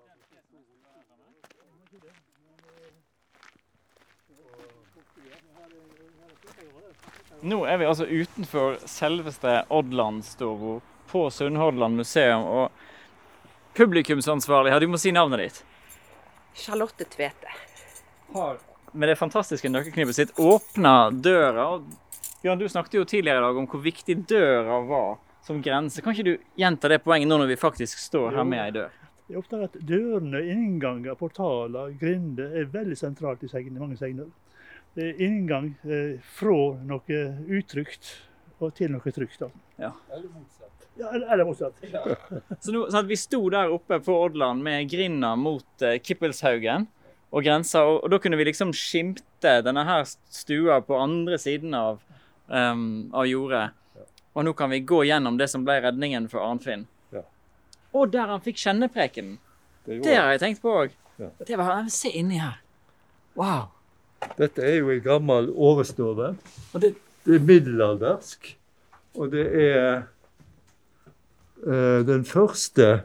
Nå er vi altså utenfor selveste Oddlandstua på Sunnhordland museum. Og publikumsansvarlig her. Du må si navnet ditt. Charlotte Tvete. Har med det fantastiske nøkkelknippet sitt åpna døra. Og Bjørn, du snakket jo tidligere i dag om hvor viktig døra var som grense. Kan ikke du gjenta det poenget nå når vi faktisk står her med ei dør? Jeg oppdager at dørene, innganger, portaler, grinder er veldig sentralt i mange segner. Det er inngang eh, fra noe utrygt og til noe trygt. Ja. Eller motsatt. Ja, eller, eller motsatt. Så nå, så at Vi sto der oppe på Odland med grinda mot eh, Kippelshaugen og grensa, og, og da kunne vi liksom skimte denne her stua på andre siden av, um, av jordet. Og nå kan vi gå gjennom det som ble redningen for Arnfinn. Ja. Og der han fikk kjennepreken! Det Det har jeg tenkt på òg. Ja. Det var, Se inni her. Wow. Dette er jo ei gammel overstove. Det, er middelaldersk. Og det er eh, den første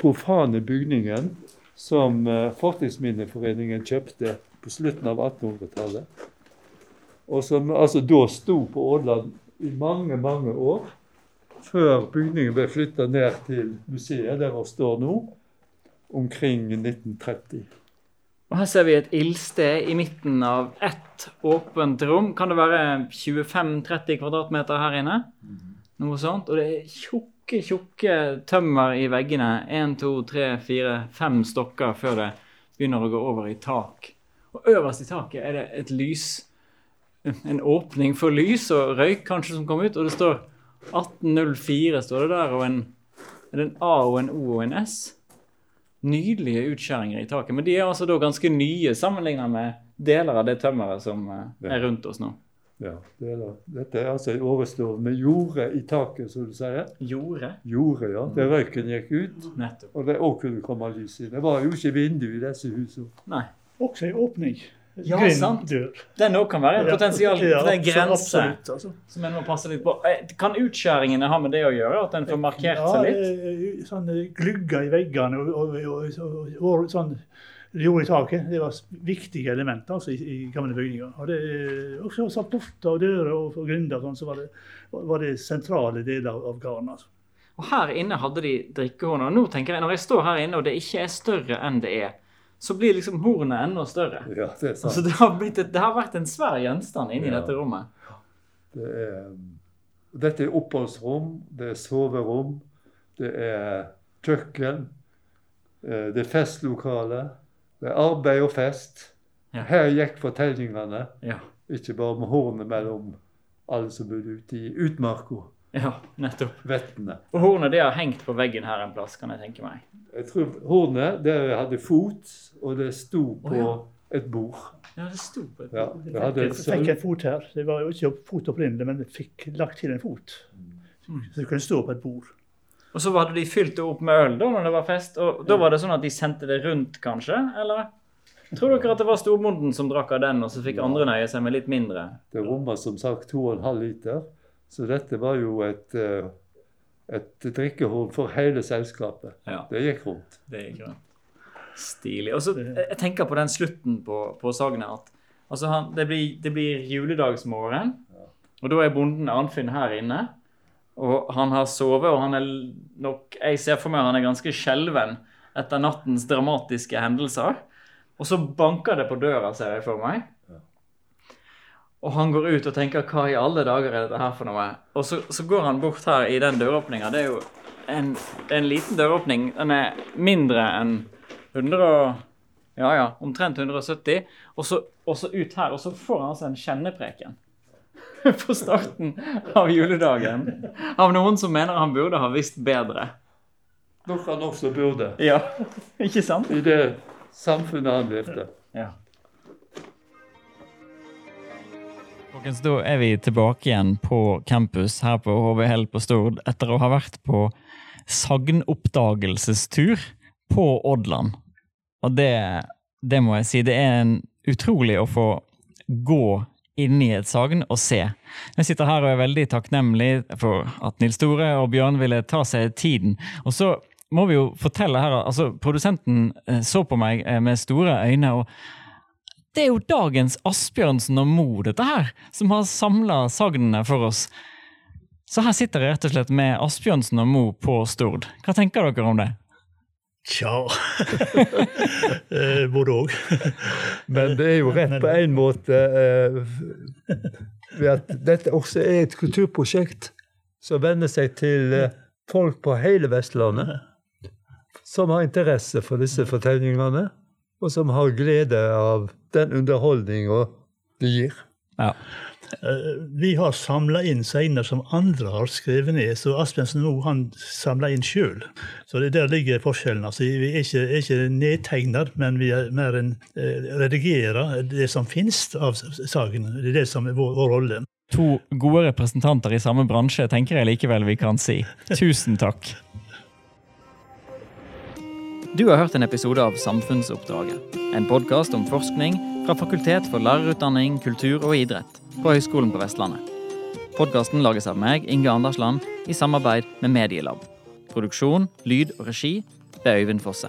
profane bygningen som eh, Fortidsminneforeningen kjøpte på slutten av 1800-tallet. Og som altså da sto på Ådland i mange, mange år. Før bygningen ble flytta ned til museet der den står nå, omkring 1930. og her ser vi et ildsted i midten av ett åpent rom. Kan det være 25-30 kvadratmeter her inne? Noe sånt. Og det er tjukke, tjukke tømmer i veggene. Én, to, tre, fire, fem stokker før det begynner å gå over i tak. Og øverst i taket er det et lys En åpning for lys og røyk kanskje som kom ut, og det står 1804 står det der, og en, er det en A og en O og en S. Nydelige utskjæringer i taket. Men de er altså da ganske nye sammenlignet med deler av det tømmeret som eh, er rundt oss nå. Ja, det er det. Dette er altså en årestove med jorde i taket, som du sier. Jorde. Jorde, ja. Der røyken gikk ut. Nettopp. Og det òg kunne komme lys inn. Det var jo ikke vindu i disse husene. Nei. Også en åpning. Ja, sant. Grindør. Den òg kan være en potensial ja, for en grense altså. som en må passe litt på. Eh, Kan utskjæringene ha med det å gjøre? At en får markert seg litt? Ja, eh, sånne glugger i veggene og, og, og, og, sånn jord i taket. Det var viktige elementer altså, i, i gamle bygninger. Og det også sånn porter og dører og, og grinder sånn, så var det, var det sentrale deler av, gården. Altså. Og her inne hadde de drikkehorn. Og nå tenker jeg, når jeg står her inne og det ikke er større enn det er, så blir liksom hornet enda større. Ja, det er sant. Altså det har, blitt det har vært en svær gjenstand inni Ja. dette rommet. Det er, dette er oppholdsrom, det er soverom, det er kjøkken, eh, det er festlokale, det er arbeid og fest. Ja. Her gikk fortellingene, Ja, ikke bare med hornet mellom alle som bodde ute i utmarka, ja nettopp. vettene. Og hornet det har hengt på veggen her en plass, kan jeg tenke meg. Jeg tror hornet det hadde fot, og det sto på oh, ja. et bord. Ja, det sto på et Ja, Jeg det hadde fikk, fikk en fot her. Det var jo ikke fot opprinnelig, men jeg fikk lagt til en fot. Mm. Så det kunne stå på et bord. Og så hadde de fylt det opp med øl da når det var fest. Og da var det sånn at de sendte det rundt, kanskje? Eller? Tror dere at det var storbonden som drakk av den, og så fikk andre nøye seg med litt mindre? Det rommer som sagt 2,5 liter, så dette var jo et, eh, et drikkehorn for hele selskapet. Ja, Det gikk rundt. det gikk rundt. Stilig. Og så jeg jeg tenker på den slutten på, på sagnet at altså han, det, blir, det blir juledagsmorgen, og da er bonden Arnfinn her inne. Og han har sovet, og han er nok Jeg ser for meg han er ganske skjelven etter nattens dramatiske hendelser. Og så banker det på døra, ser jeg for meg. Og han går ut og tenker 'hva i alle dager er dette her for noe?' Og så, så går han bort her i den døråpninga. Det er jo en, en liten døråpning. Den er mindre enn 100 og Ja ja, omtrent 170. Og så, og så ut her, og så får han altså en kjennepreken. På starten av juledagen. Av noen som mener han burde ha visst bedre. Noe han også burde, Ja, ikke sant? i det samfunnet han levde. Ja. Folkens, da er vi tilbake igjen på campus her på HV på Stord etter å ha vært på sagnoppdagelsestur på Oddland. Og det, det må jeg si, det er en utrolig å få gå inn i et sagn og se. Jeg sitter her og er veldig takknemlig for at Nils Store og Bjørn ville ta seg tiden. Og så må vi jo fortelle her, altså Produsenten eh, så på meg eh, med store øyne. og det er jo dagens Asbjørnsen og Mo, dette her, som har samla sagnene for oss. Så her sitter jeg rett og slett med Asbjørnsen og Mo på Stord. Hva tenker dere om det? Tja Eh, Både òg. Men det er jo rett på en måte eh, ved at dette også er et kulturprosjekt som venner seg til eh, folk på hele Vestlandet. Som har interesse for disse fortellingene, og som har glede av den underholdninga det gir. Ja. Eh, Vi har samla inn scener som andre har skrevet ned, så Asbjørnsen nå han samla inn sjøl. Så det der ligger forskjellen. Altså, vi er ikke, er ikke nedtegner, men vi er mer enn eh, redigerer det som finnes av sagene. Det er det som er vår, vår rolle. To gode representanter i samme bransje tenker jeg likevel vi kan si. Tusen takk. Du har hørt en episode av Samfunnsoppdraget. En podkast om forskning fra Fakultet for lærerutdanning, kultur og idrett på Høgskolen på Vestlandet. Podkasten lages av meg, Inge Andersland, i samarbeid med Medielab. Produksjon, lyd og regi ved Øyvind Fosse.